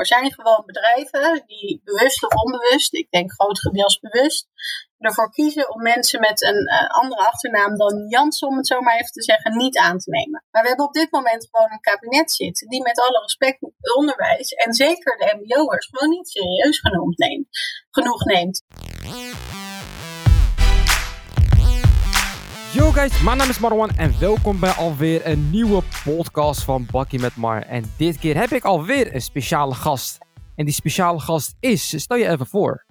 Er zijn gewoon bedrijven die bewust of onbewust, ik denk grotendeels bewust, ervoor kiezen om mensen met een uh, andere achternaam dan Jans, om het zo maar even te zeggen, niet aan te nemen. Maar we hebben op dit moment gewoon een kabinet zitten die met alle respect onderwijs en zeker de MBO'ers gewoon niet serieus genoemd neemt, genoeg neemt. Yo guys, mijn naam is Marwan en welkom bij alweer een nieuwe podcast van Bakkie met Mar. En dit keer heb ik alweer een speciale gast. En die speciale gast is, stel je even voor.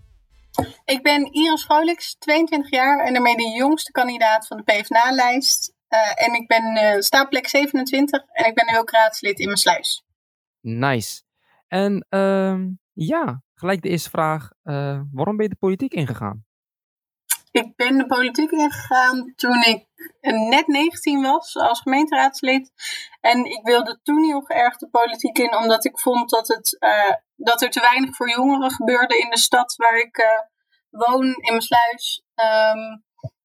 Ik ben Iris Scholix, 22 jaar en daarmee de jongste kandidaat van de PvdA-lijst. Uh, eh, en ik ben uh, staatplek 27 en ik ben nu ook raadslid in mijn sluis. Nice. En uh, ja, gelijk de eerste vraag. Uh, waarom ben je de politiek ingegaan? Ik ben de politiek ingegaan toen ik net 19 was als gemeenteraadslid. En ik wilde toen heel erg de politiek in, omdat ik vond dat, het, uh, dat er te weinig voor jongeren gebeurde in de stad waar ik uh, woon, in mijn sluis. Um,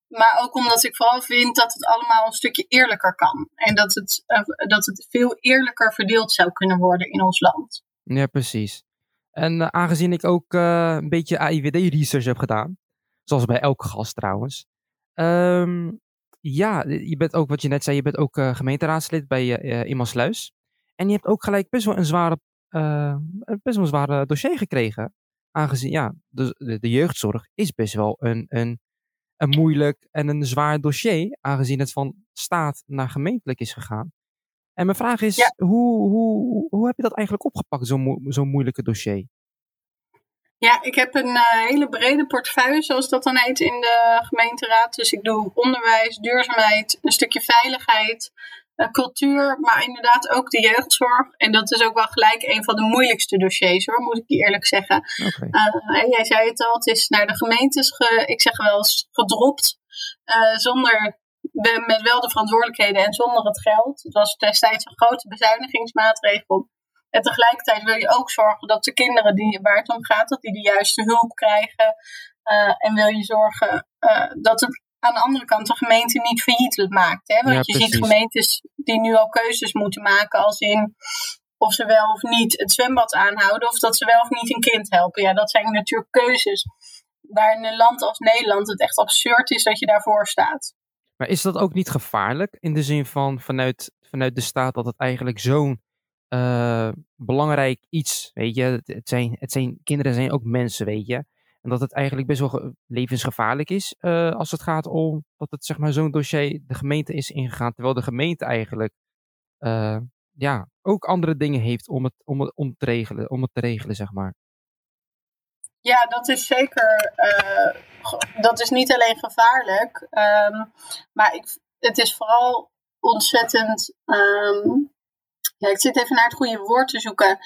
maar ook omdat ik vooral vind dat het allemaal een stukje eerlijker kan. En dat het, uh, dat het veel eerlijker verdeeld zou kunnen worden in ons land. Ja, precies. En aangezien ik ook een beetje AIVD-research heb gedaan, Zoals bij elke gast trouwens. Um, ja, je bent ook, wat je net zei, je bent ook uh, gemeenteraadslid bij uh, eh, Imansluis. En je hebt ook gelijk best wel een zware, uh, best wel een zware dossier gekregen. Aangezien, ja, de, de, de, jeugdzorg is best wel een, een, een moeilijk en een zwaar dossier. Aangezien het van staat naar gemeentelijk is gegaan. En mijn vraag is, hoe, hoe, hoe heb je dat eigenlijk opgepakt, zo'n zo'n moeilijke dossier? Ja, ik heb een uh, hele brede portefeuille, zoals dat dan heet in de gemeenteraad. Dus ik doe onderwijs, duurzaamheid, een stukje veiligheid, uh, cultuur, maar inderdaad ook de jeugdzorg. En dat is ook wel gelijk een van de moeilijkste dossiers, hoor, moet ik je eerlijk zeggen. Okay. Uh, eh, jij zei het al, het is naar de gemeentes, ge, ik zeg wel eens, gedropt. zonder met wel de verantwoordelijkheden en zonder het geld. Het was destijds een grote bezuinigingsmaatregel. En tegelijkertijd wil je ook zorgen dat de kinderen die, waar het om gaat, dat die de juiste hulp krijgen. Uh, en wil je zorgen uh, dat het aan de andere kant de gemeente niet failliet maakt. Hè? Want je ziet gemeentes die nu al keuzes moeten maken als in of ze wel of niet het zwembad aanhouden of dat ze wel of niet een kind helpen. Ja, dat zijn natuurlijk keuzes waar in een land als Nederland het echt absurd is dat je daarvoor staat. Maar is dat ook niet gevaarlijk in de zin van vanuit, vanuit de staat dat het eigenlijk zo'n uh, belangrijk iets, weet je. Het, zijn, het zijn, kinderen zijn ook mensen, weet je. En dat het eigenlijk best wel levensgevaarlijk is uh, als het gaat om dat het zeg maar zo'n dossier de gemeente is ingegaan. Terwijl de gemeente eigenlijk uh, ja, ook andere dingen heeft om het, om, het, om, te regelen, om het te regelen, zeg maar. Ja, dat is zeker. dat is niet alleen gevaarlijk, um, maar ik, het is vooral ontzettend um, ik zit even naar het goede woord te zoeken.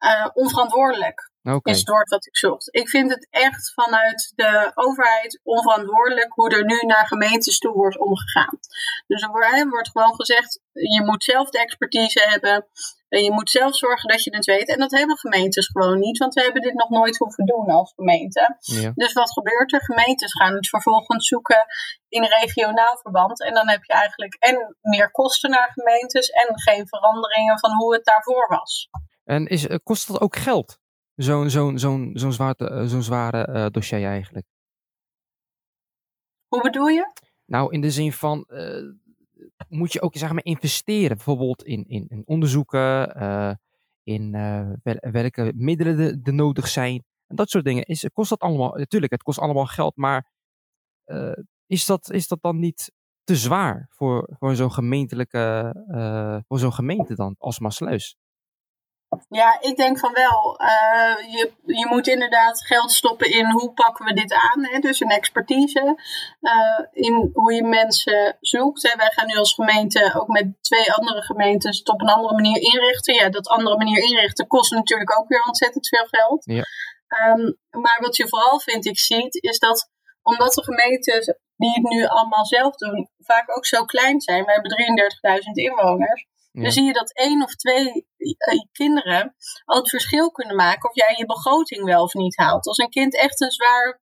Uh, onverantwoordelijk okay. is het woord wat ik zocht. Ik vind het echt vanuit de overheid onverantwoordelijk hoe er nu naar gemeentes toe wordt omgegaan. Dus er wordt gewoon gezegd, je moet zelf de expertise hebben. En je moet zelf zorgen dat je het weet. En dat hebben gemeentes gewoon niet, want we hebben dit nog nooit hoeven doen als gemeente. Ja. Dus wat gebeurt er? Gemeentes gaan het vervolgens zoeken in regionaal verband. En dan heb je eigenlijk en meer kosten naar gemeentes en geen veranderingen van hoe het daarvoor was. En is, eh, kost dat ook geld? Zo'n zo'n zo'n zo'n zware, eh, zo'n zware uh, dossier eigenlijk. Hoe bedoel je? Nou, in de zin van, uh, moet je ook zeg maar investeren, bijvoorbeeld in, in, in onderzoeken, uh, in wel, welke middelen er nodig zijn. En dat soort dingen. Is, kost dat allemaal, natuurlijk, het kost allemaal geld, maar is, dat, is dat dan niet te zwaar voor, voor zo'n gemeentelijke, voor zo'n gemeente dan, als Maasluis? Ja, ik denk van wel. Uh, je, je moet inderdaad geld stoppen in hoe pakken we dit aan. Hè? Dus een expertise. Uh, in hoe je mensen zoekt. Hè? Wij gaan nu als gemeente ook met twee andere gemeentes het op een andere manier inrichten. Ja, dat andere manier inrichten kost natuurlijk ook weer ontzettend veel geld. Ja. Um, maar wat je vooral, vind ik, ziet, is dat omdat de gemeentes die het nu allemaal zelf doen, vaak ook zo klein zijn. We hebben 33.000 inwoners dan zie je dat één of twee uh, kinderen al het verschil kunnen maken of jij je begroting wel of niet haalt. Als een kind echt een, zwaar,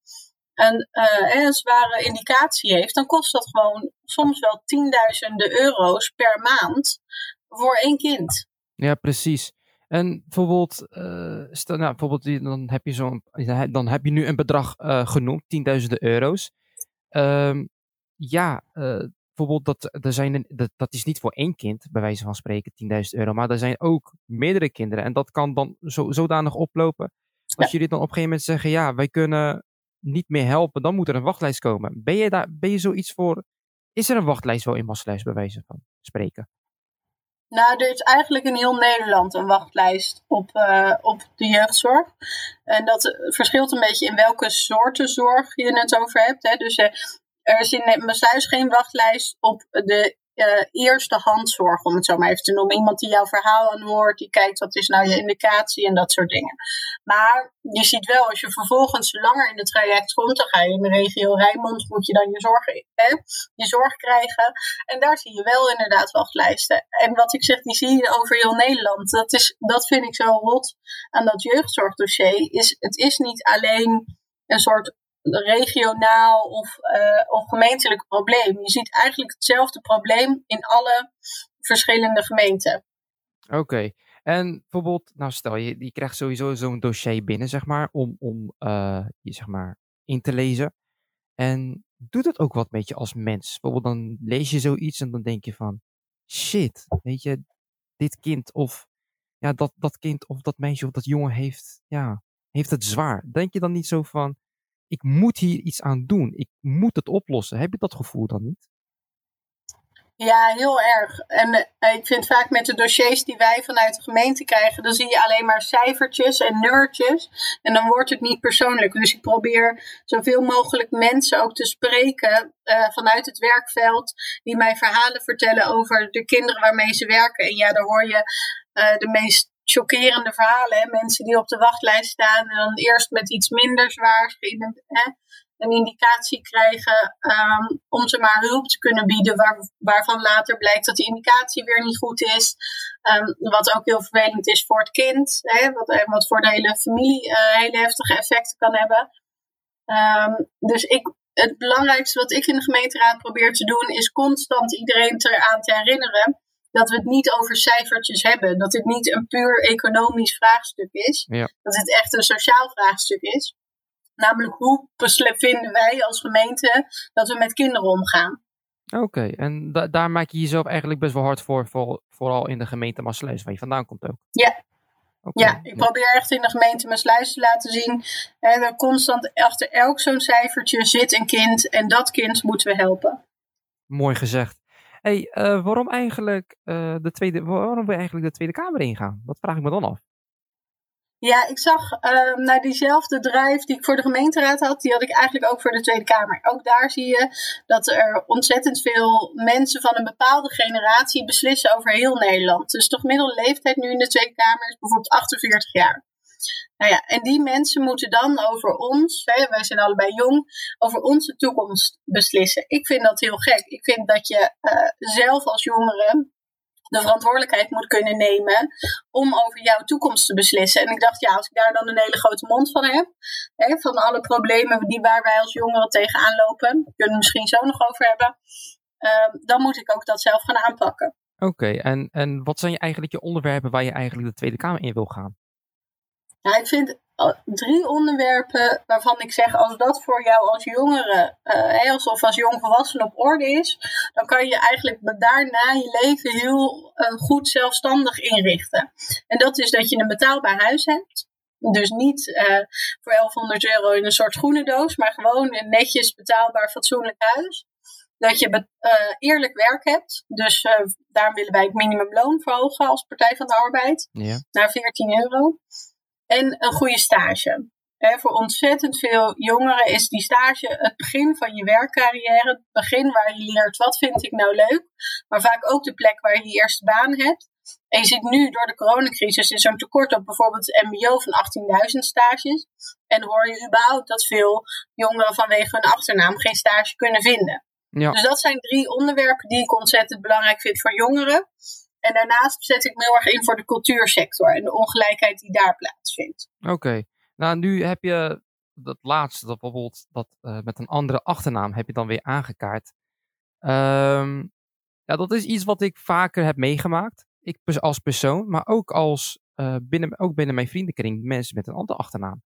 een, uh, een zware indicatie heeft, dan kost dat gewoon soms wel tienduizenden euro's per maand voor één kind. Ja, precies. En bijvoorbeeld, stel, nou, bijvoorbeeld dan, heb je zo'n, dan heb je nu een bedrag uh, genoemd, tienduizenden euro's. Um, ja, bijvoorbeeld, dat, er zijn, dat, dat is niet voor één kind, bij wijze van spreken, 10.000 euro. Maar er zijn ook meerdere kinderen. En dat kan dan zo, zodanig oplopen. Als ja. jullie dan op een gegeven moment zeggen, ja, wij kunnen niet meer helpen, dan moet er een wachtlijst komen. Ben je, daar, ben je zoiets voor? Is er een wachtlijst wel in Maasluis, bij wijze van spreken? Nou, er is eigenlijk in heel Nederland een wachtlijst op, uh, op de jeugdzorg. En dat verschilt een beetje in welke soorten zorg je het over hebt. Hè. Dus uh, er is in Maasluis geen wachtlijst op de uh, eerste handzorg, om het zo maar even te noemen. Iemand die jouw verhaal aanhoort, die kijkt wat is nou je indicatie en dat soort dingen. Maar je ziet wel, als je vervolgens langer in het traject komt, dan ga je in de regio Rijnmond, moet je dan je zorg, hè, je zorg krijgen. En daar zie je wel inderdaad wachtlijsten. En wat ik zeg, die zie je over heel Nederland. Dat, is, dat vind ik zo rot aan dat jeugdzorgdossier. Is, het is niet alleen een soort regionaal of, uh, of gemeentelijk probleem. Je ziet eigenlijk hetzelfde probleem in alle verschillende gemeenten. Oké. En bijvoorbeeld, nou stel je, je krijgt sowieso zo'n dossier binnen, zeg maar, om, om uh, je zeg maar in te lezen. En doet het ook wat met je als mens? Bijvoorbeeld dan lees je zoiets en dan denk je van, shit, weet je, dit kind of ja, dat, dat kind of dat meisje of dat jongen heeft, ja, heeft het zwaar. Denk je dan niet zo van, ik moet hier iets aan doen. Ik moet het oplossen. Heb je dat gevoel dan niet? Ja, heel erg. En uh, ik vind vaak met de dossiers die wij vanuit de gemeente krijgen, dan zie je alleen maar cijfertjes en nummertjes. En dan wordt het niet persoonlijk. Dus ik probeer zoveel mogelijk mensen ook te spreken uh, vanuit het werkveld, die mij verhalen vertellen over de kinderen waarmee ze werken. En ja, daar hoor je uh, de meest chockerende verhalen. Hè? Mensen die op de wachtlijst staan en dan eerst met iets minder zwaars hè? een indicatie krijgen um, om ze maar hulp te kunnen bieden, waar, waarvan later blijkt dat die indicatie weer niet goed is. Um, wat ook heel vervelend is voor het kind, hè? Wat, eh, wat voor de hele familie uh, hele heftige effecten kan hebben. Um, dus ik, het belangrijkste wat ik in de gemeenteraad probeer te doen, is constant iedereen eraan te herinneren dat we het niet over cijfertjes hebben. Dat dit niet een puur economisch vraagstuk is. Ja. Dat het echt een sociaal vraagstuk is. Namelijk hoe vinden wij als gemeente dat we met kinderen omgaan. Oké, en da daar maak je jezelf eigenlijk best wel hard voor, voor vooral in de gemeente Maasluis, waar je vandaan komt ook. Ja, Okay. Ja, ik probeer echt in de gemeente Maasluis te laten zien. Hè, dat constant achter elk zo'n cijfertje zit een kind. En dat kind moeten we helpen. Mooi gezegd hey, uh, waarom, eigenlijk, uh, de tweede, waarom wil je eigenlijk de Tweede Kamer ingaan? Dat vraag ik me dan af. Ja, ik zag uh, naar diezelfde drive die ik voor de gemeenteraad had, die had ik eigenlijk ook voor de Tweede Kamer. Ook daar zie je dat er ontzettend veel mensen van een bepaalde generatie beslissen over heel Nederland. Dus toch middelde leeftijd nu in de Tweede Kamer is bijvoorbeeld 48 jaar. Nou ja, en die mensen moeten dan over ons, hè, wij zijn allebei jong, over onze toekomst beslissen. Ik vind dat heel gek. Ik vind dat je uh, zelf als jongere de verantwoordelijkheid moet kunnen nemen om over jouw toekomst te beslissen. En ik dacht, ja, als ik daar dan een hele grote mond van heb, hè, van alle problemen die waar wij als jongeren tegenaan lopen, kunnen we het misschien zo nog over hebben, uh, dan moet ik ook dat zelf gaan aanpakken. Oké, en, en wat zijn je eigenlijk je onderwerpen waar je eigenlijk de Tweede Kamer in wil gaan? Nou, ik vind drie onderwerpen waarvan ik zeg, als dat voor jou als jongere, uh, of als jongvolwassene op orde is, dan kan je eigenlijk daarna je leven heel uh, goed zelfstandig inrichten. En dat is dat je een betaalbaar huis hebt. Dus niet uh, voor 1100 euro in een soort schoenendoos, maar gewoon een netjes betaalbaar fatsoenlijk huis. Dat je eerlijk werk hebt. Dus daar willen wij het minimumloon verhogen als Partij van de Arbeid. Ja. Naar 14 euro en een goede stage. voor ontzettend veel jongeren is die stage het begin van je werkcarrière. Het begin waar je leert wat vind ik nou leuk. Maar vaak ook de plek waar je je eerste baan hebt. En je ziet nu door de coronacrisis is er een tekort op bijvoorbeeld het MBO van 18.000 stages. En hoor je überhaupt dat veel jongeren vanwege hun achternaam geen stage kunnen vinden. Ja. Dus dat zijn drie onderwerpen die ik ontzettend belangrijk vind voor jongeren. En daarnaast zet ik me heel erg in voor de cultuursector en de ongelijkheid die daar plaatsvindt. Oké, nou nu heb je dat laatste, dat bijvoorbeeld dat uh, met een andere achternaam heb je dan weer aangekaart. Um, ja, dat is iets wat ik vaker heb meegemaakt. Ik als persoon, maar ook als uh, binnen, ook binnen mijn vriendenkring mensen met een andere achternaam.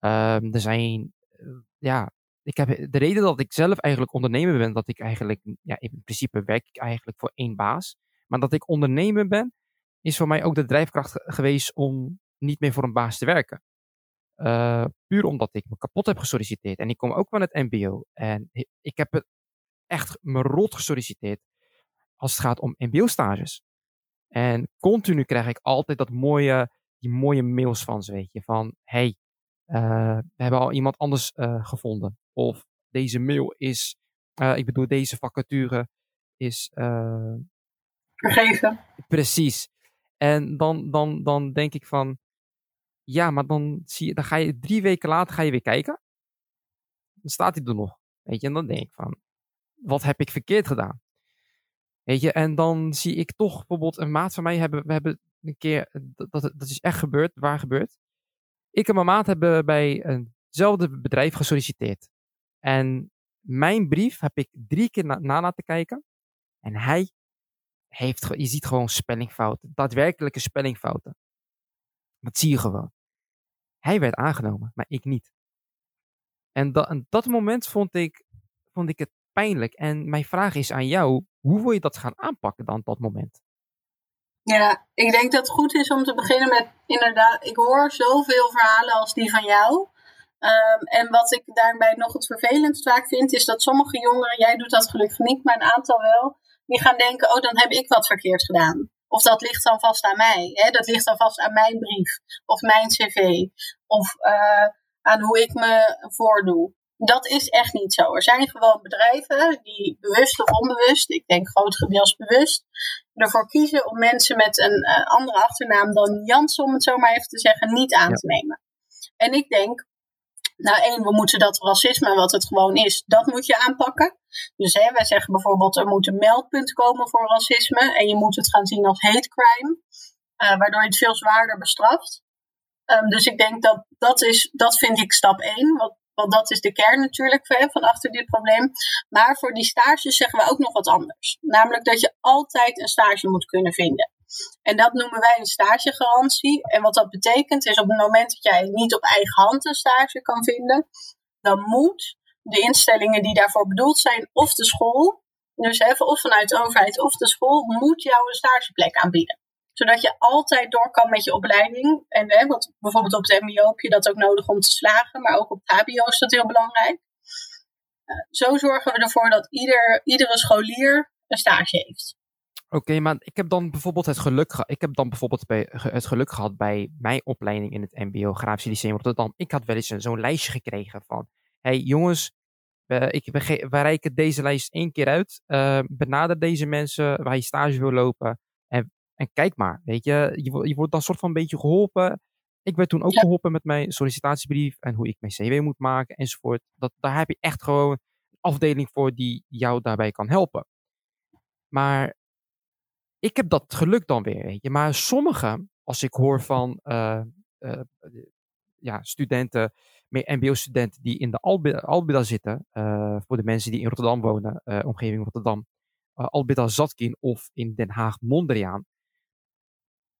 Um, er zijn, uh, ja, ik heb de reden dat ik zelf eigenlijk ondernemer ben, dat ik eigenlijk, ja, in principe werk ik eigenlijk voor één baas. Maar dat ik ondernemer ben, is voor mij ook de drijfkracht geweest om niet meer voor een baas te werken. Uh, puur omdat ik me kapot heb gesolliciteerd. En ik kom ook van het MBO. En ik heb het echt me rot gesolliciteerd als het gaat om MBO-stages. En continu krijg ik altijd dat mooie, die mooie mails van ze, weet je. Van, hey, uh, we hebben al iemand anders uh, gevonden. Of deze mail is, ik bedoel, deze vacature is... Vergeven. Precies. En dan, dan, dan denk ik van, ja, maar dan, zie je, dan ga je drie weken later ga je weer kijken. Dan staat hij er nog. Weet je, en dan denk ik van, wat heb ik verkeerd gedaan? Weet je, en dan zie ik toch bijvoorbeeld een maat van mij hebben, we hebben een keer, dat, dat is echt gebeurd, waar gebeurd. Ik en mijn maat hebben bij eenzelfde bedrijf gesolliciteerd. En mijn brief heb ik drie keer na, na laten kijken. En hij heeft, je ziet gewoon spellingfouten, daadwerkelijke spellingfouten. Dat zie je gewoon. Hij werd aangenomen, maar ik niet. En dat, en dat moment vond ik, vond ik het pijnlijk. En mijn vraag is aan jou, hoe wil je dat gaan aanpakken dan dat moment? Ja, ik denk dat het goed is om te beginnen met inderdaad, ik hoor zoveel verhalen als die van jou. Um, en wat ik daarbij nog het vervelendst vaak vind, is dat sommige jongeren, jij doet dat gelukkig niet, maar een aantal wel, die gaan denken, oh dan heb ik wat verkeerd gedaan. Of dat ligt dan vast aan mij. Hè? Dat ligt dan vast aan mijn brief. Of mijn cv. Of uh, aan hoe ik me voordoe. Dat is echt niet zo. Er zijn gewoon bedrijven die bewust of onbewust, ik denk grotendeels bewust, ervoor kiezen om mensen met een uh, andere achternaam dan Jans, om het zo maar even te zeggen, niet aan te nemen. En ik denk, nou één, we moeten dat racisme, wat het gewoon is, dat moet je aanpakken. Dus hè, wij zeggen bijvoorbeeld, er moet een meldpunt komen voor racisme. En je moet het gaan zien als hate crime. Uh, waardoor je het veel zwaarder bestraft. Um, dus ik denk dat dat is, dat vind ik stap één. Want, want dat is de kern natuurlijk van achter dit probleem. Maar voor die stages zeggen we ook nog wat anders. Namelijk dat je altijd een stage moet kunnen vinden. En dat noemen wij een stagegarantie. En wat dat betekent is op het moment dat jij niet op eigen hand een stage kan vinden, dan moet de instellingen die daarvoor bedoeld zijn, of de school, dus even of vanuit de overheid of de school, moet jou een stageplek aanbieden. Zodat je altijd door kan met je opleiding. En hè, bijvoorbeeld op het MBO heb je dat ook nodig om te slagen, maar ook op het HBO is dat heel belangrijk. Uh, zo zorgen we ervoor dat ieder, iedere scholier een stage heeft. Oké, okay, maar ik heb dan bijvoorbeeld het geluk. Ik heb dan bijvoorbeeld bij, het geluk gehad bij mijn opleiding in het MBO, Grafische Lyceum Rotterdam. Ik had wel eens zo'n lijstje gekregen van: hey jongens, we, ik, we, we reiken deze lijst één keer uit. Uh, benader deze mensen waar je stage wil lopen. En, en kijk maar, weet je, je, je wordt dan soort van een beetje geholpen. Ik werd toen ook ja. geholpen met mijn sollicitatiebrief en hoe ik mijn CV moet maken enzovoort. Dat, daar heb je echt gewoon een afdeling voor die jou daarbij kan helpen. Maar ik heb dat geluk dan weer, weet je. Maar sommigen, als ik hoor van uh, uh, ja, studenten, MBO-studenten die in de Albida, Albida zitten, uh, voor de mensen die in Rotterdam wonen, omgeving Rotterdam, Albida Zatkin of in Den Haag Mondriaan.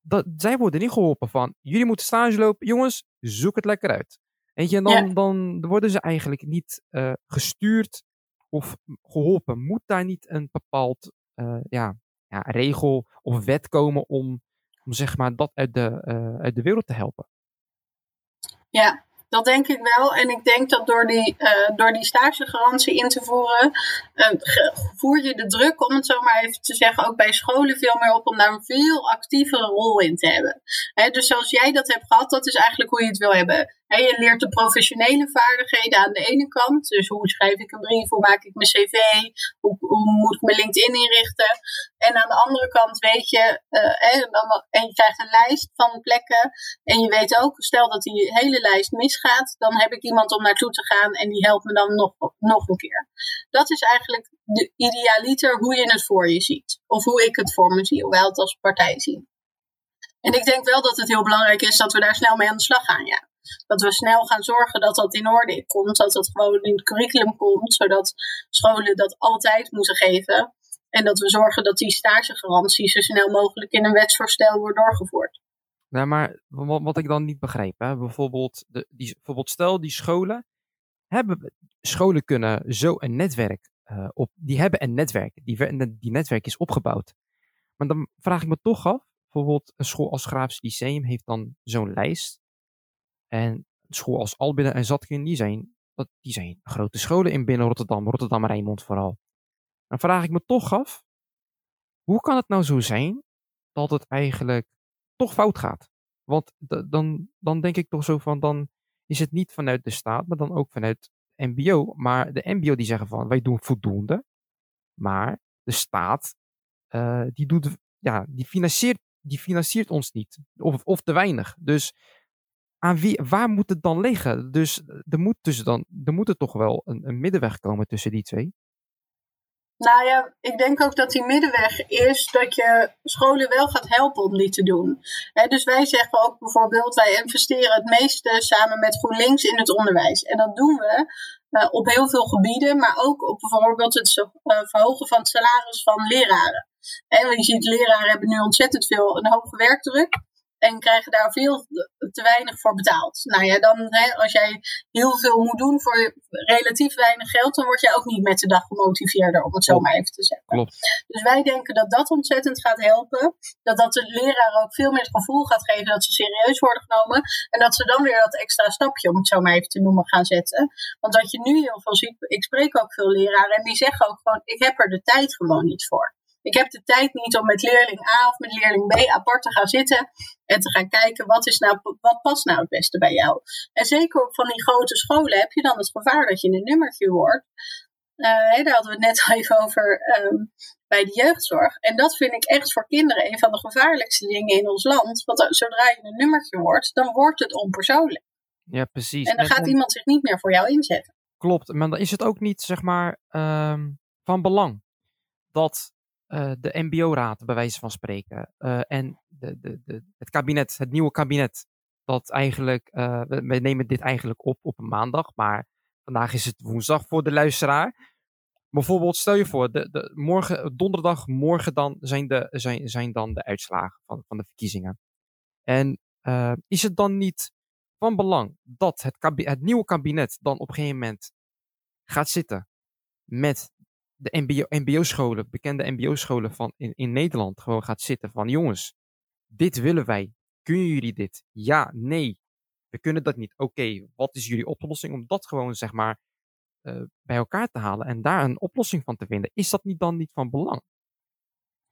Dat, zij worden niet geholpen van, jullie moeten stage lopen, jongens, zoek het lekker uit. Weet je, en dan, ja. dan worden ze eigenlijk niet gestuurd of geholpen. Moet daar niet een bepaald ja, ja, regel of wet komen om, om zeg maar dat uit de, uh, uit de wereld te helpen. Ja, dat denk ik wel. En ik denk dat door die, uh, door die stagegarantie in te voeren, uh, voer je de druk, om het zo maar even te zeggen, ook bij scholen veel meer op om daar een veel actievere rol in te hebben. He, dus zoals jij dat hebt gehad, dat is eigenlijk hoe je het wil hebben. He, je leert de professionele vaardigheden aan de ene kant. Dus hoe schrijf ik een brief, hoe maak ik mijn cv, hoe, hoe moet ik mijn LinkedIn inrichten. En aan de andere kant weet je, uh, en, dan, en je krijgt een lijst van plekken. En je weet ook, stel dat die hele lijst misgaat, dan heb ik iemand om naartoe te gaan en die helpt me dan nog, nog een keer. Dat is eigenlijk de idealiter hoe je het voor je ziet. Of hoe ik het voor me zie, hoe wij het als partij zien. En ik denk wel dat het heel belangrijk is dat we daar snel mee aan de slag gaan, ja. Dat we snel gaan zorgen dat dat in orde komt, dat dat gewoon in het curriculum komt, zodat scholen dat altijd moeten geven. En dat we zorgen dat die stagegarantie zo snel mogelijk in een wetsvoorstel wordt doorgevoerd. Nou, maar wat, ik dan niet begrijp, hè, bijvoorbeeld, de, die, bijvoorbeeld stel die scholen hebben, scholen kunnen zo een netwerk uh, op, die hebben een netwerk, die, die netwerk is opgebouwd. Maar dan vraag ik me toch af, bijvoorbeeld een school als Graafs Lyceum heeft dan zo'n lijst. En school als Albinne en Zatkin, die zijn, die zijn grote scholen in binnen Rotterdam, Rotterdam Rijnmond vooral. Dan vraag ik me toch af, hoe kan het nou zo zijn dat het eigenlijk toch fout gaat? Want dan, dan denk ik toch zo van, dan is het niet vanuit de staat, maar dan ook vanuit MBO. Maar de MBO die zeggen van, wij doen voldoende. Maar de staat, uh, die, doet, ja, die, financiert, die financiert ons niet. Of, of te weinig. Dus aan wie, waar moet het dan liggen? Dus er moet, dus dan, er moet er toch wel een, een middenweg komen tussen die twee. Nou ja, ik denk ook dat die middenweg is dat je scholen wel gaat helpen om die te doen. dus wij zeggen ook bijvoorbeeld, wij investeren het meeste samen met GroenLinks in het onderwijs. En dat doen we uh, op heel veel gebieden, maar ook op bijvoorbeeld het uh, verhogen van het salaris van leraren. En je ziet, leraren hebben nu ontzettend veel een hoge werkdruk en krijgen daar veel te weinig voor betaald. Nou ja, dan hè, als jij heel veel moet doen voor relatief weinig geld, dan word je ook niet met de dag gemotiveerder, om het zo maar even te zeggen. Klopt. Dus wij denken dat dat ontzettend gaat helpen. Dat dat de leraar ook veel meer het gevoel gaat geven dat ze serieus worden genomen. En dat ze dan weer dat extra stapje, om het zo maar even te noemen, gaan zetten. Want wat je nu heel veel ziet, ik spreek ook veel leraren en die zeggen ook gewoon, ik heb er de tijd gewoon niet voor. Ik heb de tijd niet om met leerling A of met leerling B apart te gaan zitten en te gaan kijken wat, is nou, wat past nou het beste bij jou. En zeker op van die grote scholen heb je dan het gevaar dat je een nummertje wordt. Uh, daar hadden we het net al even over um, bij de jeugdzorg. En dat vind ik echt voor kinderen een van de gevaarlijkste dingen in ons land. Want zodra je een nummertje wordt, dan wordt het onpersoonlijk. Ja, precies. En dan gaat iemand zich niet meer voor jou inzetten. Klopt, maar dan is het ook niet, zeg maar, um, van belang dat de MBO-raad, bij wijze van spreken, uh, en de, de, de, het kabinet, het nieuwe kabinet, dat eigenlijk, we, we, nemen dit eigenlijk op op een maandag, maar vandaag is het woensdag voor de luisteraar. Bijvoorbeeld, stel je voor, de, de, morgen, donderdag, morgen dan zijn, de, zijn, zijn dan de uitslagen van, van de verkiezingen. En is het dan niet van belang dat het, het nieuwe kabinet dan op een gegeven moment gaat zitten met de MBO, MBO-scholen, bekende MBO-scholen van in, in Nederland gewoon gaat zitten van jongens, dit willen wij. Kunnen jullie dit? Ja, nee. We kunnen dat niet. Oké, wat is jullie oplossing om dat gewoon zeg maar uh, bij elkaar te halen en daar een oplossing van te vinden? Is dat niet dan niet van belang?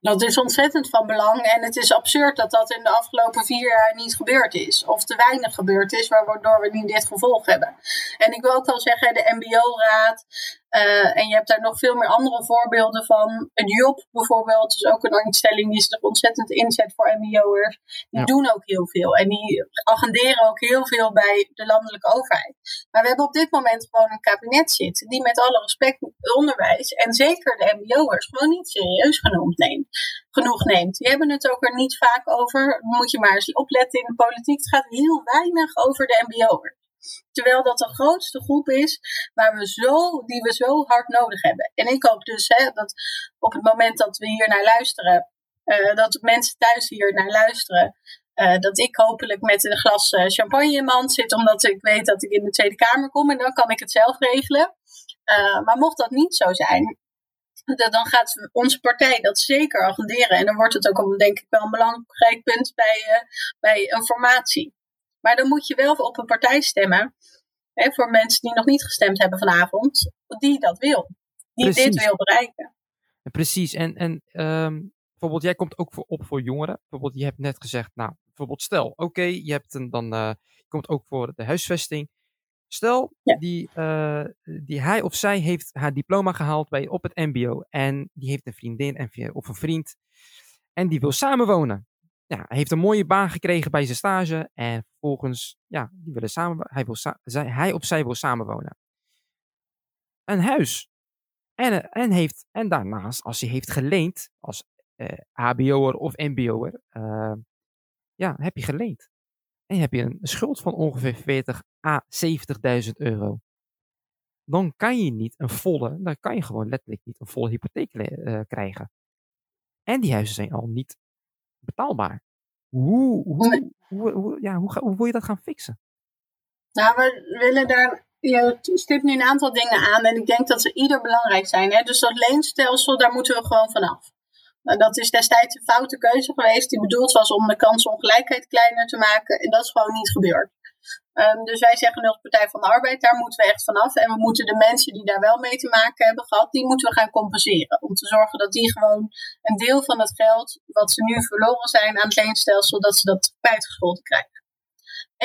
Dat is ontzettend van belang en het is absurd dat dat in de afgelopen vier jaar niet gebeurd is. Of te weinig gebeurd is, waardoor we nu dit gevolg hebben. En ik wil ook wel zeggen, de MBO-raad, uh, en je hebt daar nog veel meer andere voorbeelden van. Een job bijvoorbeeld is ook een instelling die zich ontzettend inzet voor MBO'ers. Die doen ook heel veel en die agenderen ook heel veel bij de landelijke overheid. Maar we hebben op dit moment gewoon een kabinet zitten die met alle respect onderwijs en zeker de MBO'ers gewoon niet serieus genoemd neemt, genoeg neemt. Die hebben het ook er niet vaak over. Moet je maar eens opletten in de politiek. Het gaat heel weinig over de MBO'ers. Terwijl dat de grootste groep is waar we zo, die we zo hard nodig hebben. En ik hoop dus hè, dat op het moment dat we hier naar luisteren, uh, dat mensen thuis hier naar luisteren, uh, dat ik hopelijk met een glas uh, champagne in mijn hand zit, omdat ik weet dat ik in de Tweede Kamer kom en dan kan ik het zelf regelen. maar mocht dat niet zo zijn, dan gaat onze partij dat zeker agenderen. En dan wordt het ook, denk ik, wel een belangrijk punt bij, bij een formatie. Maar dan moet je wel op een partij stemmen. Hè, voor mensen die nog niet gestemd hebben vanavond. Die dat wil. Die dit wil bereiken. Precies. En, en um, bijvoorbeeld, jij komt ook voor, op voor jongeren. Bijvoorbeeld, je hebt net gezegd, nou, bijvoorbeeld stel, oké, je hebt een, dan, uh, je komt ook voor de huisvesting. Stel, ja. die, uh, die hij of zij heeft haar diploma gehaald bij, op het mbo. En die heeft een vriendin en, of een vriend. En die wil samenwonen hij heeft een mooie baan gekregen bij zijn stage. En vervolgens, ja, die willen samen, hij, wil zij, hij of zij wil samenwonen. Een huis. En, en, heeft, en daarnaast, als hij heeft geleend, als eh, HBO'er of MBO'er, uh, ja, heb je geleend. En heb je een schuld van ongeveer 40 à 70.000 euro. Dan kan je niet een volle, dan kan je gewoon letterlijk niet een volle hypotheek uh, krijgen. En die huizen zijn al niet betaalbaar. Hoe, hoe, hoe, hoe, ja, hoe, hoe wil je dat gaan fixen? Nou, we willen daar je stipt nu een aantal dingen aan en ik denk dat ze ieder belangrijk zijn. Hè? Dus dat leenstelsel, daar moeten we gewoon vanaf. Dat is destijds een foute keuze geweest die bedoeld was om de kansongelijkheid kleiner te maken. En dat is gewoon niet gebeurd. Um, dus wij zeggen als Partij van de Arbeid, daar moeten we echt vanaf. En we moeten de mensen die daar wel mee te maken hebben gehad, die moeten we gaan compenseren. Om te zorgen dat die gewoon een deel van het geld wat ze nu verloren zijn aan het leenstelsel, dat ze dat kwijtgescholden krijgen.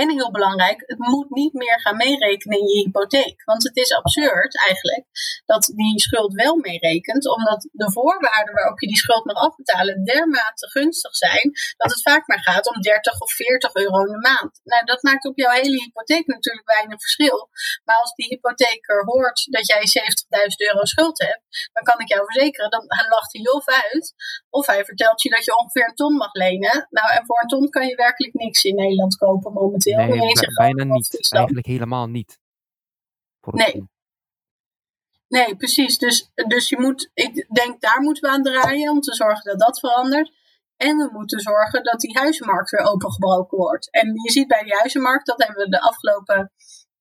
En heel belangrijk, het moet niet meer gaan meerekenen in je hypotheek. Want het is absurd eigenlijk dat die schuld wel meerekent, omdat de voorwaarden waarop je die schuld mag afbetalen dermate gunstig zijn, dat het vaak maar gaat om 30 of 40 euro in de maand. Nou, dat maakt op jouw hele hypotheek natuurlijk weinig verschil. Maar als die hypotheker hoort dat jij 70.000 euro schuld hebt, dan kan ik jou verzekeren, dan lacht hij of uit, of hij vertelt je dat je ongeveer een ton mag lenen. Nou, en voor een ton kan je werkelijk niks in Nederland kopen momenteel. Nee, bijna niet. Eigenlijk helemaal niet. nee. Nee, precies. Dus, dus je moet, ik denk daar moeten we aan draaien om te zorgen dat dat verandert. En we moeten zorgen dat die huizenmarkt weer opengebroken wordt. En je ziet bij die huizenmarkt, dat hebben we de afgelopen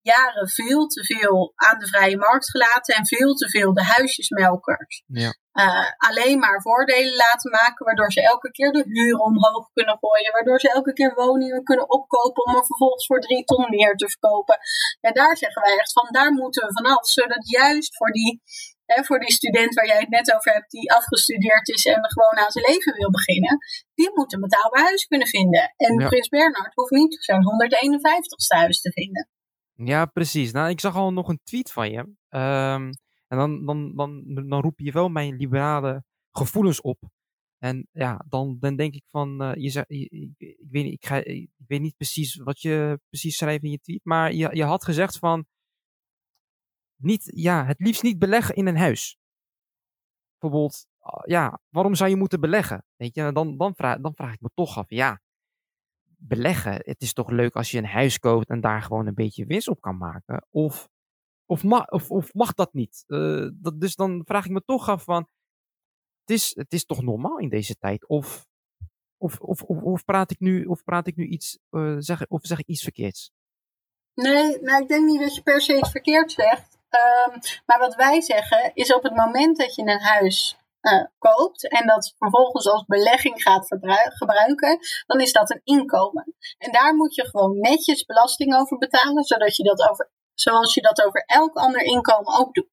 jaren veel te veel aan de vrije markt gelaten en veel te veel de huisjesmelkers. Ja. Uh, alleen maar voordelen laten maken, waardoor ze elke keer de huur omhoog kunnen gooien, waardoor ze elke keer woningen kunnen opkopen om er vervolgens voor drie ton meer te verkopen. En daar zeggen wij echt van, daar moeten we vanaf, zodat juist voor die, hè, voor die student waar jij het net over hebt, die afgestudeerd is en gewoon aan zijn leven wil beginnen, die moet een betaalbaar huis kunnen vinden. En ja. Prins Bernhard hoeft niet zijn 151ste huis te vinden. Ja, precies. Nou, ik zag al nog een tweet van je. Um, en dan, dan, dan, dan roep je wel mijn liberale gevoelens op. En ja, dan, dan denk ik van, uh, je ik, ik, weet niet, ik, ik weet niet precies wat je precies schrijft in je tweet, maar je, je had gezegd van, niet, ja, het liefst niet beleggen in een huis. Bijvoorbeeld, ja, waarom zou je moeten beleggen? Weet je, dan, dan, vraag, dan vraag ik me toch af, ja, beleggen. Het is toch leuk als je een huis koopt en daar gewoon een beetje winst op kan maken. Of, of, ma of, of mag dat niet? Uh, dat, dus dan vraag ik me toch af van, het is, het is toch normaal in deze tijd? Of, of, of, of, praat ik nu, of praat ik nu iets, uh, zeg, of zeg ik iets verkeerds? Nee, nou, ik denk niet dat je per se iets verkeerd zegt. Um, maar wat wij zeggen is op het moment dat je een huis uh, koopt en dat vervolgens als belegging gaat gebruiken, dan is dat een inkomen. En daar moet je gewoon netjes belasting over betalen, zodat je dat over, zoals je dat over elk ander inkomen ook doet.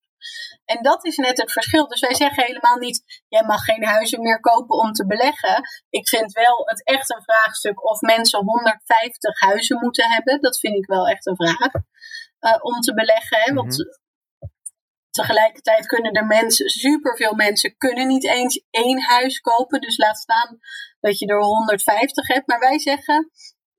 En dat is net het verschil. Dus wij zeggen helemaal niet, jij mag geen huizen meer kopen om te beleggen. Ik vind wel het echt een vraagstuk of mensen 150 huizen moeten hebben. Dat vind ik wel echt een vraag. Uh, om te beleggen. Hè? Want mm -hmm. Tegelijkertijd kunnen er mensen, superveel mensen, kunnen niet eens één huis kopen. Dus laat staan dat je er 150 hebt. Maar wij zeggen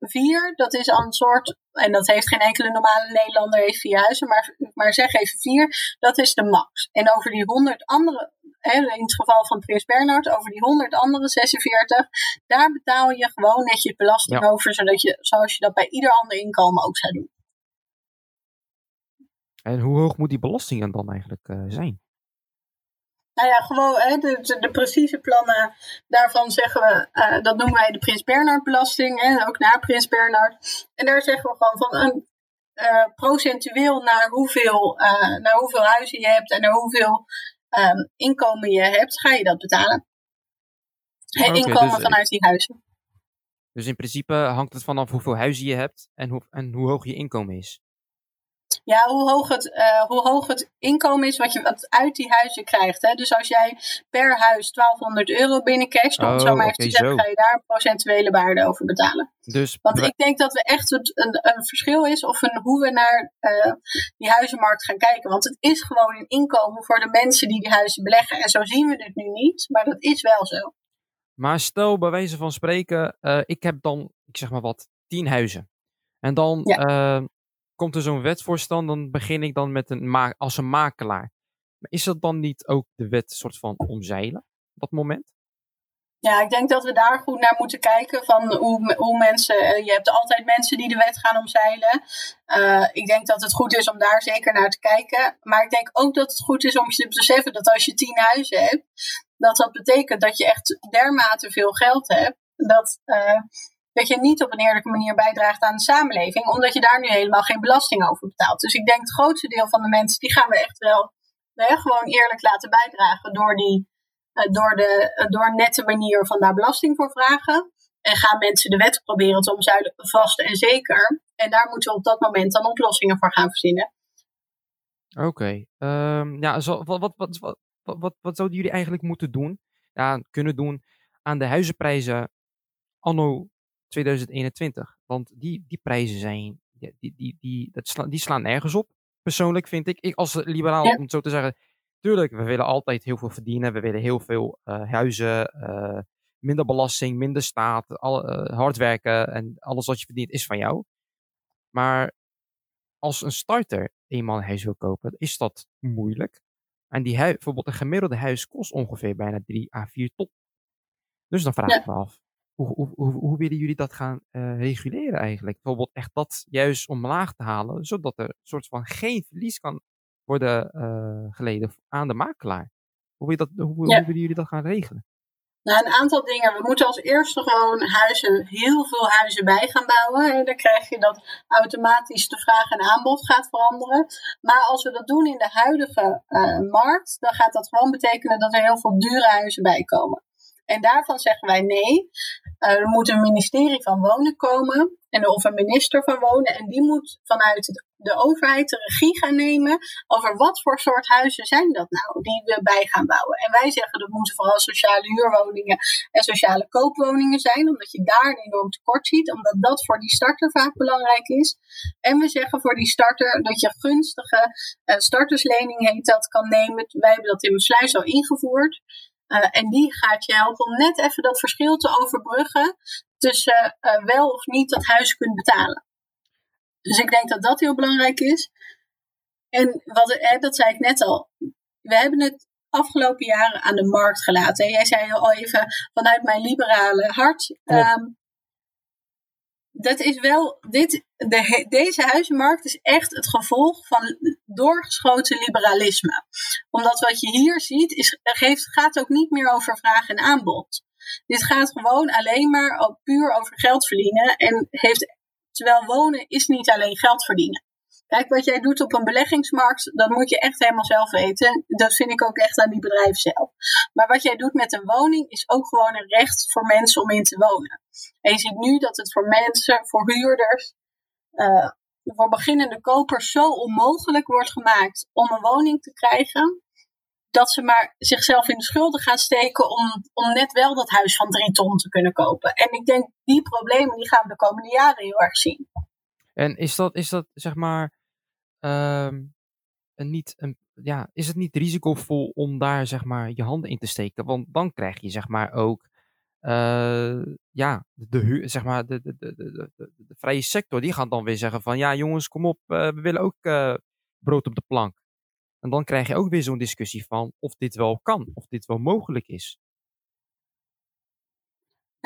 vier, dat is al een soort, en dat heeft geen enkele normale Nederlander, heeft vier huizen, maar, maar zeg even vier, dat is de max. En over die 100 andere, in het geval van Prins Bernhard, over die 100 andere 46, daar betaal je gewoon netjes belasting ja. over, zodat je, zoals je dat bij ieder ander inkomen ook zou doen. En hoe hoog moet die belasting dan eigenlijk uh, zijn? Nou ja, gewoon hè, de, de, de, precieze plannen daarvan zeggen we, uh, dat noemen wij de Prins Bernhard belasting, hè, ook naar Prins Bernhard. En daar zeggen we gewoon van een uh, procentueel naar hoeveel, naar hoeveel huizen je hebt en naar hoeveel um, inkomen je hebt, ga je dat betalen. Okay, inkomen dus, vanuit die huizen. Dus in principe hangt het vanaf hoeveel huizen je hebt en hoe, en hoe hoog je inkomen is. Ja, hoe hoog het, uh, hoe hoog het inkomen is wat je wat uit die huizen krijgt. Hè? Dus als jij per huis 1200 euro binnencasht, om oh, zo maar even okay, te zeggen, ga je daar een procentuele waarde over betalen. Dus, Want ik denk dat we echt het, een, een verschil is of een, hoe we naar uh, die huizenmarkt gaan kijken. Want het is gewoon een inkomen voor de mensen die die huizen beleggen. En zo zien we het nu niet, maar dat is wel zo. Maar stel bij wijze van spreken, uh, ik heb dan, ik zeg maar wat, 10 huizen. En dan ja komt er zo'n wetsvoorstel, dan begin ik dan met een als een makelaar. Maar is dat dan niet ook de wet soort van omzeilen, dat moment? Ja, ik denk dat we daar goed naar moeten kijken van hoe, mensen, je hebt altijd mensen die de wet gaan omzeilen. Uh, ik denk dat het goed is om daar zeker naar te kijken. Maar ik denk ook dat het goed is om je te beseffen dat als je tien huizen hebt, dat dat betekent dat je echt dermate veel geld hebt. Dat, uh, dat je niet op een eerlijke manier bijdraagt aan de samenleving, omdat je daar nu helemaal geen belasting over betaalt. Dus ik denk het grootste deel van de mensen, die gaan we echt wel hè, gewoon eerlijk laten bijdragen door, die, uh, door, de, uh, door nette manier van daar belasting voor vragen. En gaan mensen de wet proberen te omzuilen, vast en zeker. En daar moeten we op dat moment dan oplossingen voor gaan verzinnen. Oké. Um, ja, zo, wat, wat, wat, wat, wat, wat zouden jullie eigenlijk moeten doen? Ja, kunnen doen aan de huizenprijzen anno 2021. Want die, die prijzen zijn, die, die, die, die, dat sla, die slaan nergens op. Persoonlijk vind ik, ik als liberaal, ja. om het zo te zeggen. Tuurlijk, we willen altijd heel veel verdienen. We willen heel veel uh, huizen, uh, minder belasting, minder staat, al, uh, hard werken en alles wat je verdient is van jou. Maar als een starter eenmaal een huis wil kopen, is dat moeilijk. En die huis, bijvoorbeeld een gemiddelde huis kost ongeveer bijna 3 à 4 ton. Dus dan vraag ik ja. me af, hoe, hoe, hoe, hoe, willen jullie dat gaan uh, reguleren eigenlijk? Bijvoorbeeld echt dat juist omlaag te halen, zodat er een soort van geen verlies kan worden uh, geleden aan de makelaar. Hoe, wil dat, hoe, ja. hoe willen jullie dat gaan regelen? Nou, een aantal dingen. We moeten als eerste gewoon huizen, heel veel huizen bij gaan bouwen. Dan krijg je dat automatisch de vraag en aanbod gaat veranderen. Maar als we dat doen in de huidige uh, markt, dan gaat dat gewoon betekenen dat er heel veel dure huizen bij komen. En daarvan zeggen wij nee. Uh, er moet een ministerie van Wonen komen. En, of een minister van Wonen. En die moet vanuit de overheid de regie gaan nemen over wat voor soort huizen zijn dat nou die we bij gaan bouwen. En wij zeggen dat moeten vooral sociale huurwoningen en sociale koopwoningen zijn, omdat je daar een enorm tekort ziet, omdat dat voor die starter vaak belangrijk is. En we zeggen voor die starter dat je gunstige uh, starterslening heet dat kan nemen. Wij hebben dat in sluis al ingevoerd. Uh, en die gaat je helpen om net even dat verschil te overbruggen tussen uh, wel of niet dat huis kunt betalen. Dus ik denk dat dat heel belangrijk is. En wat, hè, dat zei ik net al. We hebben het afgelopen jaren aan de markt gelaten. Jij zei al even vanuit mijn liberale hart. Um, dat is wel, dit, de, deze huizenmarkt is echt het gevolg van doorgeschoten liberalisme. Omdat wat je hier ziet, is, geeft, gaat ook niet meer over vraag en aanbod. Dit gaat gewoon alleen maar puur over geld verdienen. En heeft, terwijl wonen is niet alleen geld verdienen. Kijk, wat jij doet op een beleggingsmarkt, dat moet je echt helemaal zelf weten. Dat vind ik ook echt aan die bedrijven zelf. Maar wat jij doet met een woning is ook gewoon een recht voor mensen om in te wonen. En je ziet nu dat het voor mensen, voor huurders, uh, voor beginnende kopers zo onmogelijk wordt gemaakt om een woning te krijgen. Dat ze maar zichzelf in de schulden gaan steken om, om net wel dat huis van drie ton te kunnen kopen. En ik denk, die problemen die gaan we de komende jaren heel erg zien. En is dat, is dat zeg maar, um, een niet, een, ja, is het niet risicovol om daar zeg maar je handen in te steken? Want dan krijg je zeg maar ook, uh, ja, de, zeg maar, de, de, de, de, de, vrije sector, die gaat dan weer zeggen van, ja jongens, kom op, uh, we willen ook uh, brood op de plank. En dan krijg je ook weer zo'n discussie van of dit wel kan, of dit wel mogelijk is.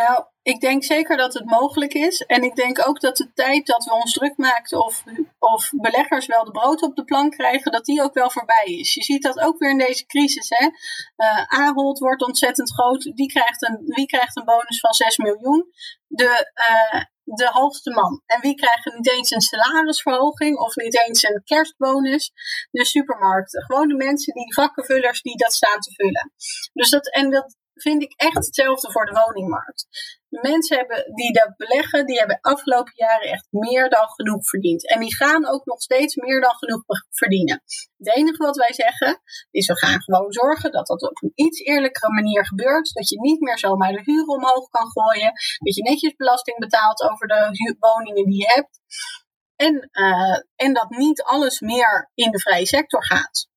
Nou, ik denk zeker dat het mogelijk is. En ik denk ook dat de tijd dat we ons druk maakten of, of beleggers wel de brood op de plank krijgen, dat die ook wel voorbij is. Je ziet dat ook weer in deze crisis. Hè? Uh, Ahold wordt ontzettend groot. Die krijgt een, wie krijgt een bonus van 6 miljoen? De, uh, de hoogste man. En wie krijgt niet eens een salarisverhoging of niet eens een kerstbonus? De supermarkten. Gewoon de mensen, die vakkenvullers die dat staan te vullen. Dus dat, en dat, vind ik echt hetzelfde voor de woningmarkt. De mensen hebben, die dat beleggen, die hebben afgelopen jaren echt meer dan genoeg verdiend. En die gaan ook nog steeds meer dan genoeg verdienen. Het enige wat wij zeggen, is we gaan gewoon zorgen dat dat op een iets eerlijkere manier gebeurt. Dat je niet meer zomaar de huur omhoog kan gooien. Dat je netjes belasting betaalt over de woningen die je hebt. En, uh, en dat niet alles meer in de vrije sector gaat.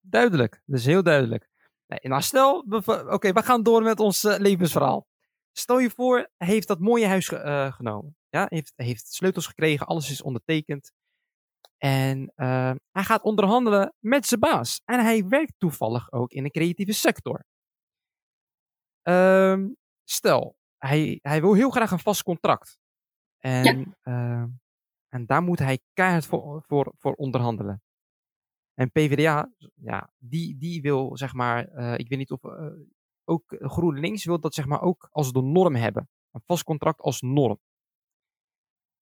Duidelijk, dat is heel duidelijk. Nee, nou stel, oké, okay, we gaan door met ons uh, levensverhaal. Stel je voor, hij heeft dat mooie huis ge uh, genomen. Ja, heeft, heeft sleutels gekregen, alles is ondertekend. En uh, hij gaat onderhandelen met zijn baas. En hij werkt toevallig ook in de creatieve sector. Um, stel, hij, hij wil heel graag een vast contract. En, ja. en daar moet hij keihard voor, voor, voor onderhandelen. En PvdA, ja, die, die wil zeg maar, uh, ik weet niet of uh, ook GroenLinks wil dat zeg maar ook als de norm hebben. een vast contract als norm.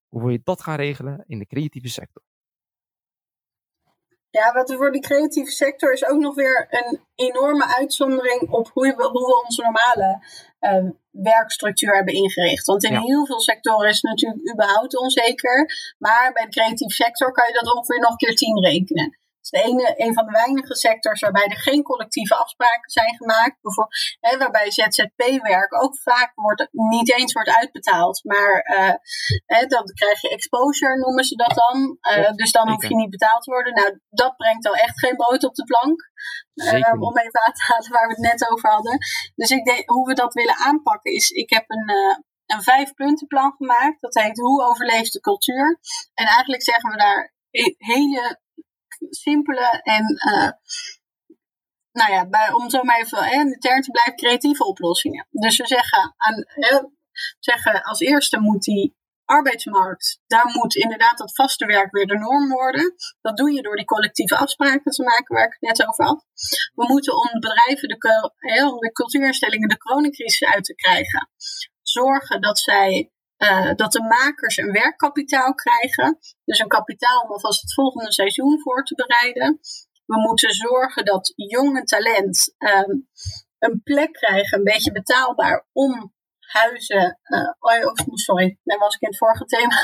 Hoe wil je dat gaan regelen in de creatieve sector? Ja, wat voor die creatieve sector is ook nog weer een enorme uitzondering op hoe we, hoe we onze normale uh, werkstructuur hebben ingericht. Want in heel veel sectoren is het natuurlijk überhaupt onzeker. Maar bij de creatieve sector kan je dat ongeveer nog keer tien rekenen is de ene, een van de weinige sectors waarbij er geen collectieve afspraken zijn gemaakt. Bijvoorbeeld, hè, waarbij ZZP-werk ook vaak wordt, niet eens wordt uitbetaald. Maar uh, hè, dan krijg je exposure, noemen ze dat dan. Uh, dus dan hoef je niet betaald te worden. Nou, dat brengt al echt geen brood op de plank. Uh, om even aan te halen waar we het net over hadden. Dus ik denk, hoe we dat willen aanpakken is, ik heb een, een vijf puntenplan gemaakt. Dat heet Hoe overleeft de cultuur? En eigenlijk zeggen we daar hele simpele en, uh, nou ja, bij, om zo maar even in de term te blijven, creatieve oplossingen. Dus we zeggen, aan, zeggen als eerste moet die arbeidsmarkt, daar moet inderdaad dat vaste werk weer de norm worden. Dat doe je door die collectieve afspraken te maken waar ik het net over had. We moeten om bedrijven, de, om de cultuurinstellingen de coronacrisis uit te krijgen, zorgen dat zij uh, dat de makers een werkkapitaal krijgen. Dus een kapitaal om alvast het volgende seizoen voor te bereiden. We moeten zorgen dat jonge talent um, een plek krijgen, een beetje betaalbaar, om huizen. Uh, oh, sorry, dat was ik in het vorige thema.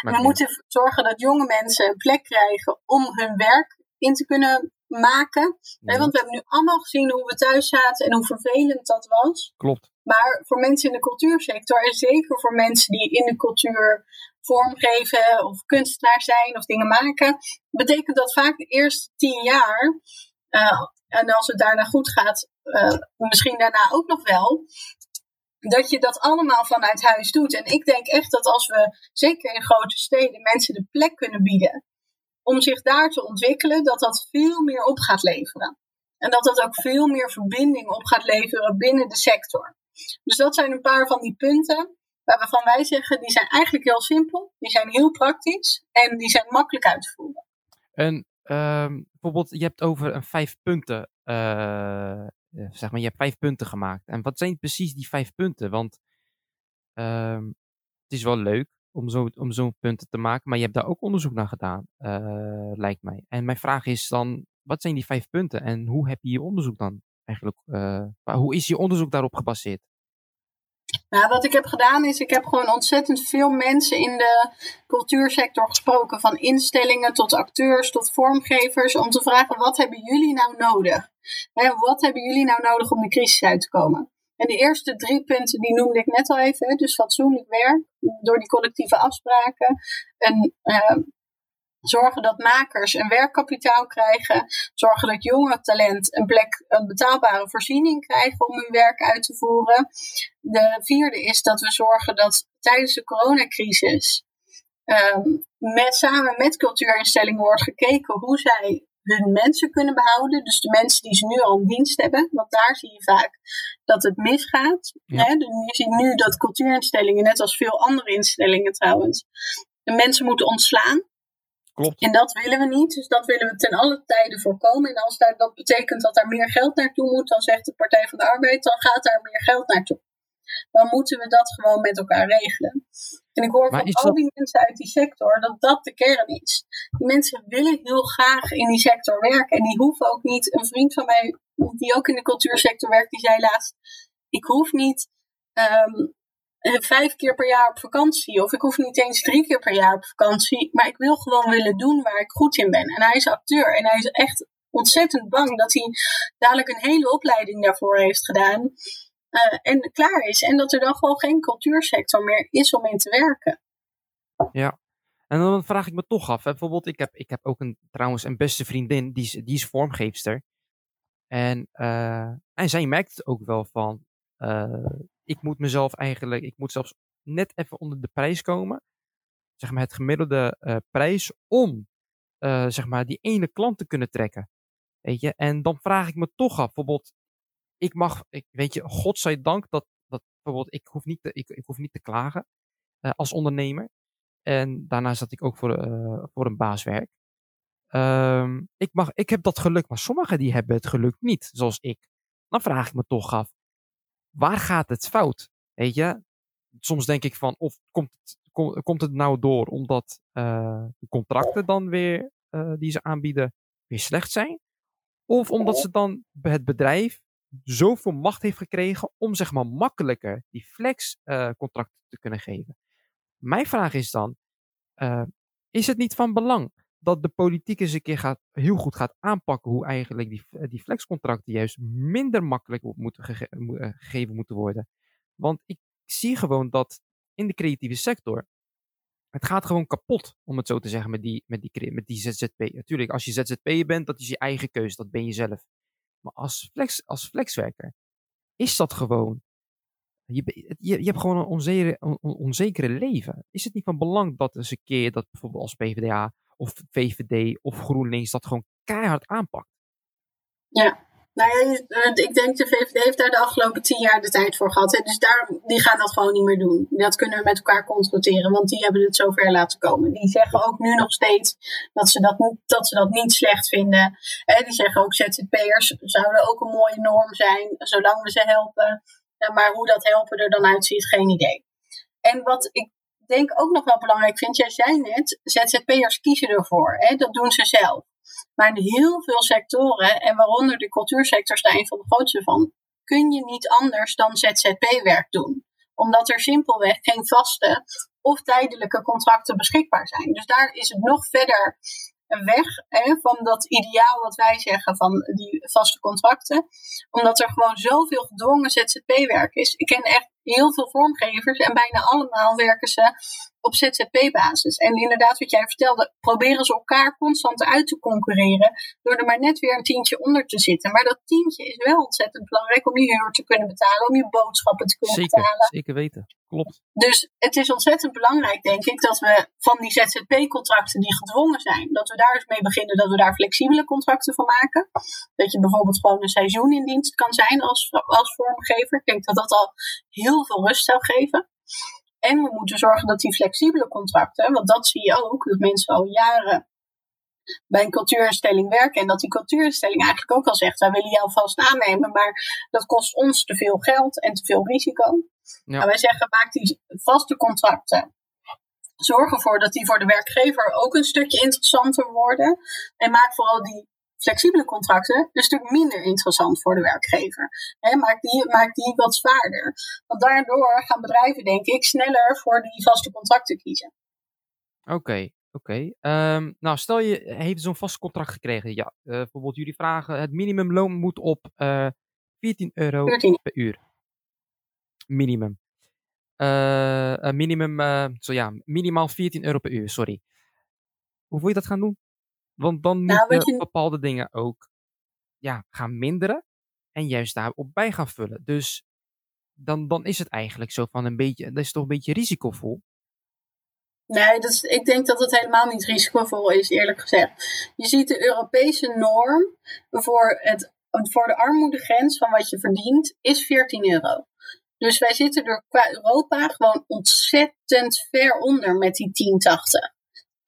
We moeten zorgen dat jonge mensen een plek krijgen om hun werk in te kunnen maken. want we hebben nu allemaal gezien hoe we thuis zaten en hoe vervelend dat was. Klopt. Maar voor mensen in de cultuursector en zeker voor mensen die in de cultuur vormgeven of kunstenaar zijn of dingen maken, betekent dat vaak de eerste tien jaar. Uh, en als het daarna goed gaat, uh, misschien daarna ook nog wel. Dat je dat allemaal vanuit huis doet. En ik denk echt dat als we, zeker in grote steden, mensen de plek kunnen bieden om zich daar te ontwikkelen, dat dat veel meer op gaat leveren. En dat dat ook veel meer verbinding op gaat leveren binnen de sector. Dus dat zijn een paar van die punten waarvan wij zeggen, die zijn eigenlijk heel simpel, die zijn heel praktisch en die zijn makkelijk uit te voeren. En uh, bijvoorbeeld, je hebt over een vijf punten, uh, zeg maar, je hebt vijf punten gemaakt. En wat zijn precies die vijf punten? Want uh, het is wel leuk om zo'n om zo punten te maken, maar je hebt daar ook onderzoek naar gedaan, uh, lijkt mij. En mijn vraag is dan, wat zijn die vijf punten en hoe heb je je onderzoek dan eigenlijk, hoe is je onderzoek daarop gebaseerd? Nou, wat ik heb gedaan is, ik heb gewoon ontzettend veel mensen in de cultuursector gesproken. Van instellingen tot acteurs tot vormgevers. Om te vragen, wat hebben jullie nou nodig? Hè, wat hebben jullie nou nodig om de crisis uit te komen? En de eerste drie punten, die noemde ik net al even. Dus fatsoenlijk werk, door die collectieve afspraken. Een uh, Zorgen dat makers een werkkapitaal krijgen. Zorgen dat jonge talent een plek, een betaalbare voorziening krijgen om hun werk uit te voeren. De vierde is dat we zorgen dat tijdens de coronacrisis um, met, samen met cultuurinstellingen wordt gekeken hoe zij hun mensen kunnen behouden. Dus de mensen die ze nu al in dienst hebben. Want daar zie je vaak dat het misgaat. Hè? Dus je ziet nu dat cultuurinstellingen, net als veel andere instellingen trouwens, de mensen moeten ontslaan. Klopt. En dat willen we niet, dus dat willen we ten alle tijden voorkomen. En als daar, dat betekent dat daar meer geld naartoe moet, dan zegt de Partij van de Arbeid, dan gaat daar meer geld naartoe. Dan moeten we dat gewoon met elkaar regelen. En ik hoor van al die mensen uit die sector dat dat de kern is. Die mensen willen heel graag in die sector werken. En die hoeven ook niet, een vriend van mij die ook in de cultuursector werkt, die zei laatst, ik hoef niet um, eh, vijf keer per jaar op vakantie. Of ik hoef niet eens drie keer per jaar op vakantie. Maar ik wil gewoon willen doen waar ik goed in ben. En hij is acteur. En hij is echt ontzettend bang dat hij dadelijk een hele opleiding daarvoor heeft gedaan. Uh, en klaar is. En dat er dan gewoon geen cultuursector meer is om in te werken. Ja. En dan vraag ik me toch af. Bijvoorbeeld, ik heb, ik heb ook een, trouwens een beste vriendin. Die is, die is vormgeefster. En, uh, en zij merkt ook wel van ik moet mezelf eigenlijk, ik moet zelfs net even onder de prijs komen. Zeg maar het gemiddelde prijs om zeg maar die ene klant te kunnen trekken. Weet je, en dan vraag ik me toch af, bijvoorbeeld, ik mag, ik, weet je, godzijdank dat, dat bijvoorbeeld, ik hoef niet te, ik, ik hoef niet te klagen uh, als ondernemer. En daarnaast dat ik ook voor, voor een baas werk. Um, ik, mag, ik heb dat geluk, maar sommigen die hebben het geluk niet, zoals ik. Dan vraag ik me toch af, waar gaat het fout? Weet je? soms denk ik van, of komt het, komt het nou door omdat uh, de contracten dan weer, die ze aanbieden, weer slecht zijn? Of omdat ze dan het bedrijf zoveel macht heeft gekregen om zeg maar makkelijker die flex-contracten uh, te kunnen geven. Mijn vraag is dan, is het niet van belang dat de politiek eens een keer gaat, heel goed gaat aanpakken hoe eigenlijk die, die flexcontracten juist minder makkelijk moeten gege gegeven moeten worden? Want ik zie gewoon dat in de creatieve sector, het gaat gewoon kapot, om het zo te zeggen, met die, met die, met die ZZP. Natuurlijk, als je ZZP'er bent, dat is je eigen keuze, dat ben je zelf. Maar als, flex, als flexwerker is dat gewoon. Je, je, je hebt gewoon een onzekere, on, onzekere leven. Is het niet van belang dat eens een keer dat bijvoorbeeld als PvdA of VVD of GroenLinks dat gewoon keihard aanpakt? Ja, nou ja, eh, ik denk de VVD heeft daar de afgelopen tien jaar de tijd voor gehad. Hè. Dus daar, die gaan dat gewoon niet meer doen. Dat kunnen we met elkaar constateren, want die hebben het zover laten komen. Die zeggen ook nu nog steeds dat ze dat, dat, ze dat niet slecht vinden. En die zeggen ook ZZP'ers zouden ook een mooie norm zijn, zolang we ze helpen. Maar hoe dat helpen er dan uitziet, geen idee. En wat ik denk ook nog wel belangrijk vind, jij zei net, ZZP'ers kiezen ervoor. Hè? Dat doen ze zelf. Maar in heel veel sectoren, en waaronder de cultuursector is daar een van de grootste van, kun je niet anders dan ZZP-werk doen. Omdat er simpelweg geen vaste of tijdelijke contracten beschikbaar zijn. Dus daar is het nog verder weg hè, van dat ideaal wat wij zeggen van die vaste contracten. Omdat er gewoon zoveel gedwongen ZZP-werk is. Ik ken echt heel veel vormgevers en bijna allemaal werken ze op ZZP-basis. En inderdaad, wat jij vertelde, proberen ze elkaar constant uit te concurreren door er maar net weer een tientje onder te zitten. Maar dat tientje is wel ontzettend belangrijk om je huur te kunnen betalen, om je boodschappen te kunnen zeker, betalen. Zeker weten, klopt. Dus het is ontzettend belangrijk, denk ik, dat we van die ZZP-contracten die gedwongen zijn, dat we daar eens mee beginnen, dat we daar flexibele contracten van maken. Dat je bijvoorbeeld gewoon een seizoen in dienst kan zijn als, als vormgever. Ik denk dat dat al heel veel rust zou geven. En we moeten zorgen dat die flexibele contracten, want dat zie je ook, dat mensen al jaren bij een cultuurinstelling werken. En dat die cultuurinstelling eigenlijk ook al zegt: wij willen jou vast aannemen, maar dat kost ons te veel geld en te veel risico. Ja. wij zeggen: maak die vaste contracten. Zorg ervoor dat die voor de werkgever ook een stukje interessanter worden. En maak vooral die flexibele contracten een stuk minder interessant voor de werkgever. He, maak, die, maak die wat zwaarder. Want daardoor gaan bedrijven, denk ik, sneller voor die vaste contracten kiezen. Oké, oké. Ehm, nou, stel je heeft zo'n vast contract gekregen. Ja, uh, bijvoorbeeld jullie vragen, het minimumloon moet op uh, eh, 14 euro 14. per uur. Minimum. Uh, minimum, zo ja, minimaal 14 euro per uur, sorry. Hoe wil je dat gaan doen? Want dan nou, moeten je... bepaalde dingen ook ja, gaan minderen en juist daarop bij gaan vullen. Dus dan, dan is het eigenlijk zo van een beetje, dat is toch een beetje risicovol. Nee, dat is, ik denk dat het helemaal niet risicovol is, eerlijk gezegd. Je ziet de Europese norm voor, het, voor de armoedegrens van wat je verdient, is 14 euro. Dus wij zitten door qua Europa gewoon ontzettend ver onder met die 1080.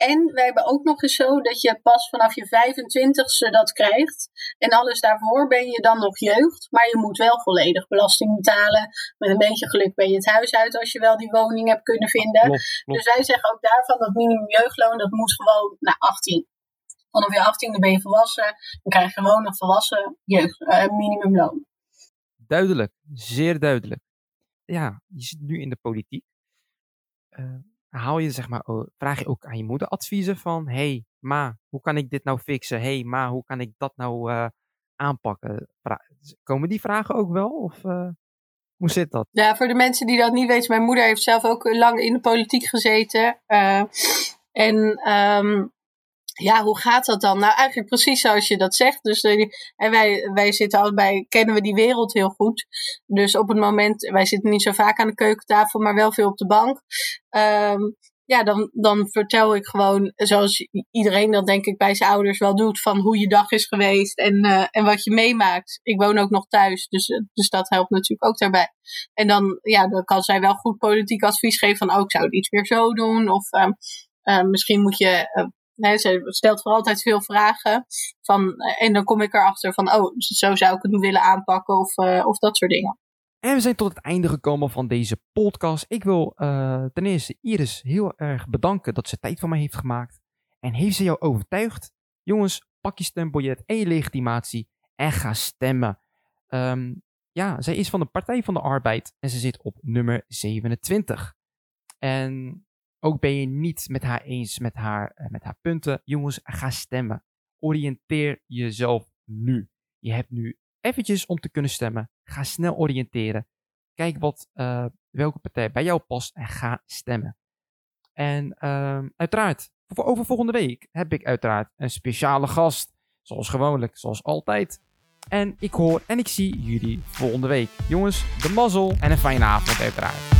En wij hebben ook nog eens zo dat je pas vanaf je 25ste dat krijgt. En alles daarvoor ben je dan nog jeugd. Maar je moet wel volledig belasting betalen. Met een beetje geluk ben je het huis uit als je wel die woning hebt kunnen vinden. Dus wij zeggen ook daarvan dat minimum jeugdloon dat moet gewoon naar 18. Vanaf je 18e ben je volwassen. Dan krijg je gewoon een volwassen jeugd, uh, minimumloon. Duidelijk, zeer duidelijk. Ja, je zit nu in de politiek. Uh, haal je, zeg maar, vraag je ook aan je moeder adviezen van, hey, ma, hoe kan ik dit nou fixen? hey, ma, hoe kan ik dat nou uh, aanpakken? komen die vragen ook wel? Of uh, hoe zit dat? Ja, voor de mensen die dat niet weten, mijn moeder heeft zelf ook lang in de politiek gezeten. Uh, en um, ja, hoe gaat dat dan? Nou, eigenlijk precies zoals je dat zegt. Dus uh, en wij, wij zitten allebei, kennen we die wereld heel goed. Dus op het moment, wij zitten niet zo vaak aan de keukentafel, maar wel veel op de bank. Um, ja, dan, dan vertel ik gewoon, zoals iedereen dat denk ik bij zijn ouders wel doet, van hoe je dag is geweest en, uh, en wat je meemaakt. Ik woon ook nog thuis, dus, dus dat helpt natuurlijk ook daarbij. En dan, ja, dan kan zij wel goed politiek advies geven van, oh, ik zou het iets meer zo doen. Of uh, misschien moet je Nee, ze stelt voor altijd veel vragen. Van, en dan kom ik erachter van, oh, zo zou ik het willen aanpakken of, uh, of dat soort dingen. En we zijn tot het einde gekomen van deze podcast. Ik wil uh, ten eerste Iris heel erg bedanken dat ze tijd voor mij heeft gemaakt. En heeft ze jou overtuigd? Jongens, pak je stembiljet en je legitimatie en ga stemmen. Um, ja, zij is van de Partij van de Arbeid en ze zit op nummer 27. En ook ben je niet met haar eens met haar, uh, met haar punten. Jongens, ga stemmen. Oriënteer jezelf nu. Je hebt nu eventjes om te kunnen stemmen. Ga snel oriënteren. Kijk wat, uh, welke partij bij jou past en ga stemmen. En uh, uiteraard, voor over volgende week heb ik uiteraard een speciale gast. Zoals gewoonlijk, zoals altijd. En ik hoor en ik zie jullie volgende week. Jongens, de mazzel en een fijne avond uiteraard.